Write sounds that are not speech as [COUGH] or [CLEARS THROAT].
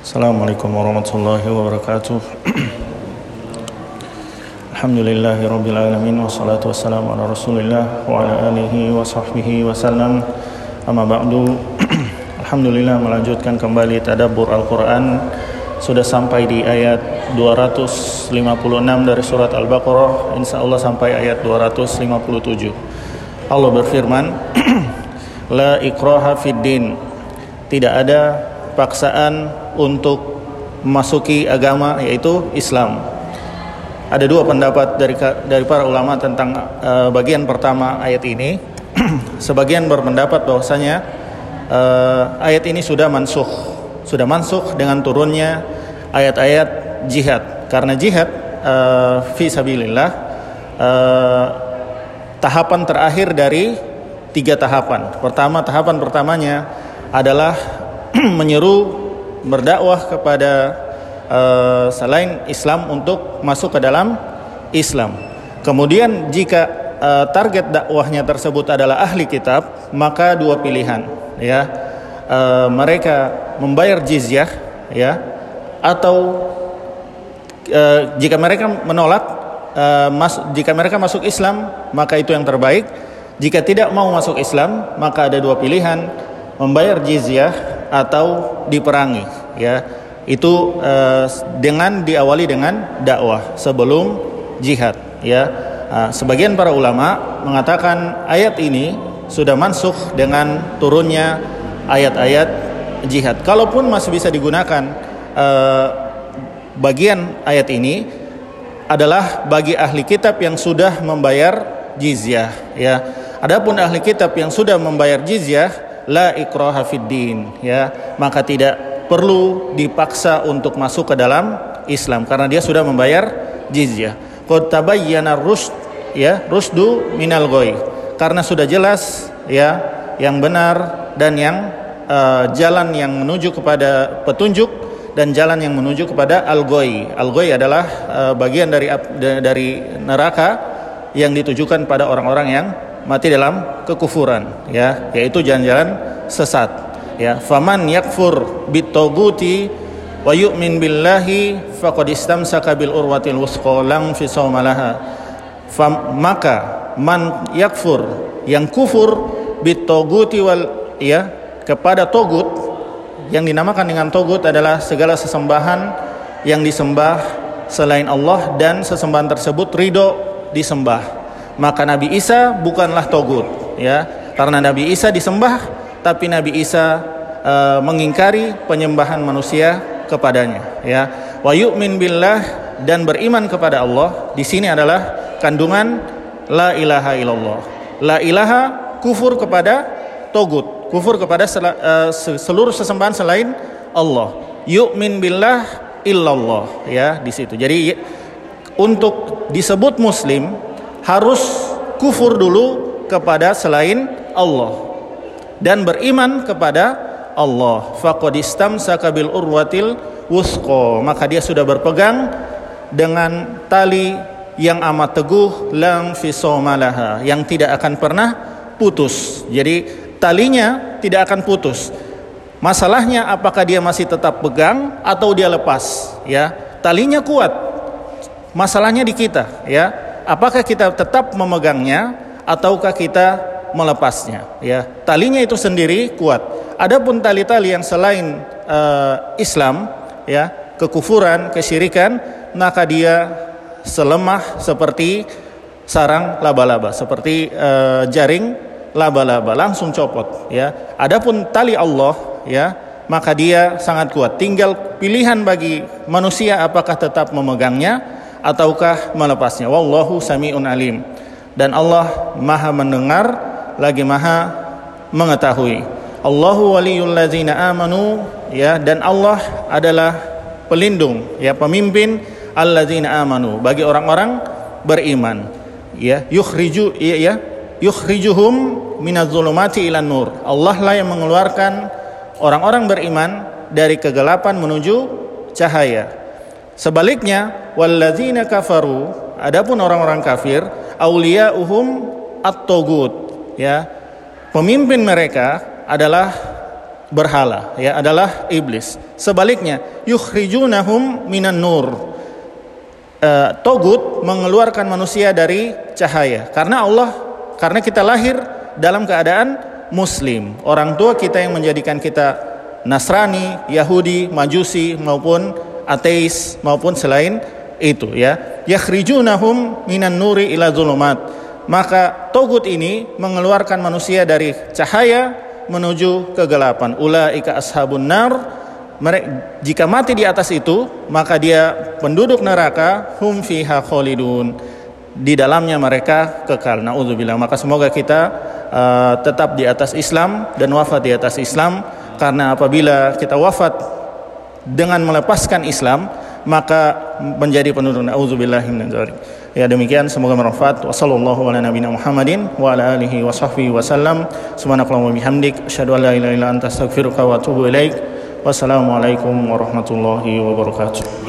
Assalamualaikum warahmatullahi wabarakatuh. Alhamdulillahi rabbil alamin Wassalatu wassalamu ala rasulillah Wa ala alihi wa sahbihi wa sallam. Amma ba'du. [CLEARS THROAT] Alhamdulillah melanjutkan kembali tadabur Al-Quran. Sudah sampai di ayat 256 dari surat Al-Baqarah. Insya Allah sampai ayat 257 Allah berfirman [CLEARS THROAT] La ikraha fid din. Tidak ada paksaan untuk memasuki agama yaitu Islam. Ada dua pendapat dari dari para ulama tentang uh, bagian pertama ayat ini. [CLEARS THROAT] Sebagian berpendapat bahwasanya uh, ayat ini sudah mansuh, sudah mansuh dengan turunnya ayat-ayat jihad. Karena jihad uh, fi sabilillah uh, tahapan terakhir dari tiga tahapan. Pertama tahapan pertamanya adalah [CLEARS THROAT] menyeru berdakwah kepada uh, selain Islam untuk masuk ke dalam Islam. Kemudian jika uh, target dakwahnya tersebut adalah ahli kitab, maka dua pilihan, ya. Uh, mereka membayar jizyah, ya, atau uh, jika mereka menolak, uh, mas, jika mereka masuk Islam, maka itu yang terbaik. Jika tidak mau masuk Islam, maka ada dua pilihan, membayar jizyah atau diperangi ya. Itu uh, dengan diawali dengan dakwah sebelum jihad ya. Uh, sebagian para ulama mengatakan ayat ini sudah mansuh dengan turunnya ayat-ayat jihad. Kalaupun masih bisa digunakan uh, bagian ayat ini adalah bagi ahli kitab yang sudah membayar jizyah ya. Adapun ahli kitab yang sudah membayar jizyah la ikraha din ya. Maka tidak perlu dipaksa untuk masuk ke dalam Islam karena dia sudah membayar jizyah. Qad tabayyana rusd ya rusdu minal goy karena sudah jelas ya yang benar dan yang uh, jalan yang menuju kepada petunjuk dan jalan yang menuju kepada al-goy. Al-goy adalah uh, bagian dari dari neraka yang ditujukan pada orang-orang yang mati dalam kekufuran ya yaitu jalan-jalan sesat ya. Faman yakfur bitoguti wa yu'min billahi faqad istamsaka bil urwatil wusqa lam fisawmalaha maka man yakfur yang kufur bitoguti wal ya kepada togut yang dinamakan dengan togut adalah segala sesembahan yang disembah selain Allah dan sesembahan tersebut ridho disembah maka Nabi Isa bukanlah togut ya. Karena Nabi Isa disembah tapi Nabi Isa e, mengingkari penyembahan manusia kepadanya ya. Wa yu'min billah dan beriman kepada Allah di sini adalah kandungan la ilaha illallah. La ilaha kufur kepada togut kufur kepada sel, e, seluruh sesembahan selain Allah. Yu'min billah illallah ya di situ. Jadi untuk disebut muslim harus kufur dulu kepada selain Allah dan beriman kepada Allah. Faqad istamsaka bil urwatil wusqa, maka dia sudah berpegang dengan tali yang amat teguh lam fisomalaha yang tidak akan pernah putus. Jadi talinya tidak akan putus. Masalahnya apakah dia masih tetap pegang atau dia lepas, ya. Talinya kuat. Masalahnya di kita, ya apakah kita tetap memegangnya ataukah kita melepasnya? Ya talinya itu sendiri kuat. Adapun tali-tali yang selain uh, Islam ya kekufuran kesyirikan maka dia selemah seperti sarang laba-laba seperti uh, jaring laba-laba langsung copot ya. Adapun tali Allah ya maka dia sangat kuat. Tinggal pilihan bagi manusia apakah tetap memegangnya ataukah melepasnya? Wallahu samiun alim. Dan Allah maha mendengar lagi maha mengetahui. Allahu waliyul ladzina amanu ya dan Allah adalah pelindung ya pemimpin alladzina amanu bagi orang-orang beriman ya. Yukhriju ya, ya. Yukhrijuhum minadh-dhulumati ilan nur. Allah lah yang mengeluarkan orang-orang beriman dari kegelapan menuju cahaya. Sebaliknya, walladzina kafaru, adapun orang-orang kafir, auliyauhum at-togut, ya. Pemimpin mereka adalah berhala ya adalah iblis. Sebaliknya yukhrijunahum minan nur. Uh, togut mengeluarkan manusia dari cahaya karena Allah karena kita lahir dalam keadaan muslim. Orang tua kita yang menjadikan kita Nasrani, Yahudi, Majusi maupun ateis maupun selain itu ya. Yakhrijunahum minan nuri ila zulumat. Maka togut ini mengeluarkan manusia dari cahaya menuju kegelapan. Ulaika ashabun nar. Mereka, jika mati di atas itu, maka dia penduduk neraka hum fiha khalidun. Di dalamnya mereka kekal. Nauzubillah. Maka semoga kita uh, tetap di atas Islam dan wafat di atas Islam karena apabila kita wafat dengan melepaskan Islam, maka menjadi penduduk nauzubillahi min Ya demikian semoga bermanfaat. Wassallallahu ala nabiyina Muhammadin wa ala alihi wa sahbihi wasallam. Subhanakallahumma bihamdik asyhadu an la ilaha illa anta astaghfiruka wa atubu ilaik. Wassalamualaikum warahmatullahi wabarakatuh.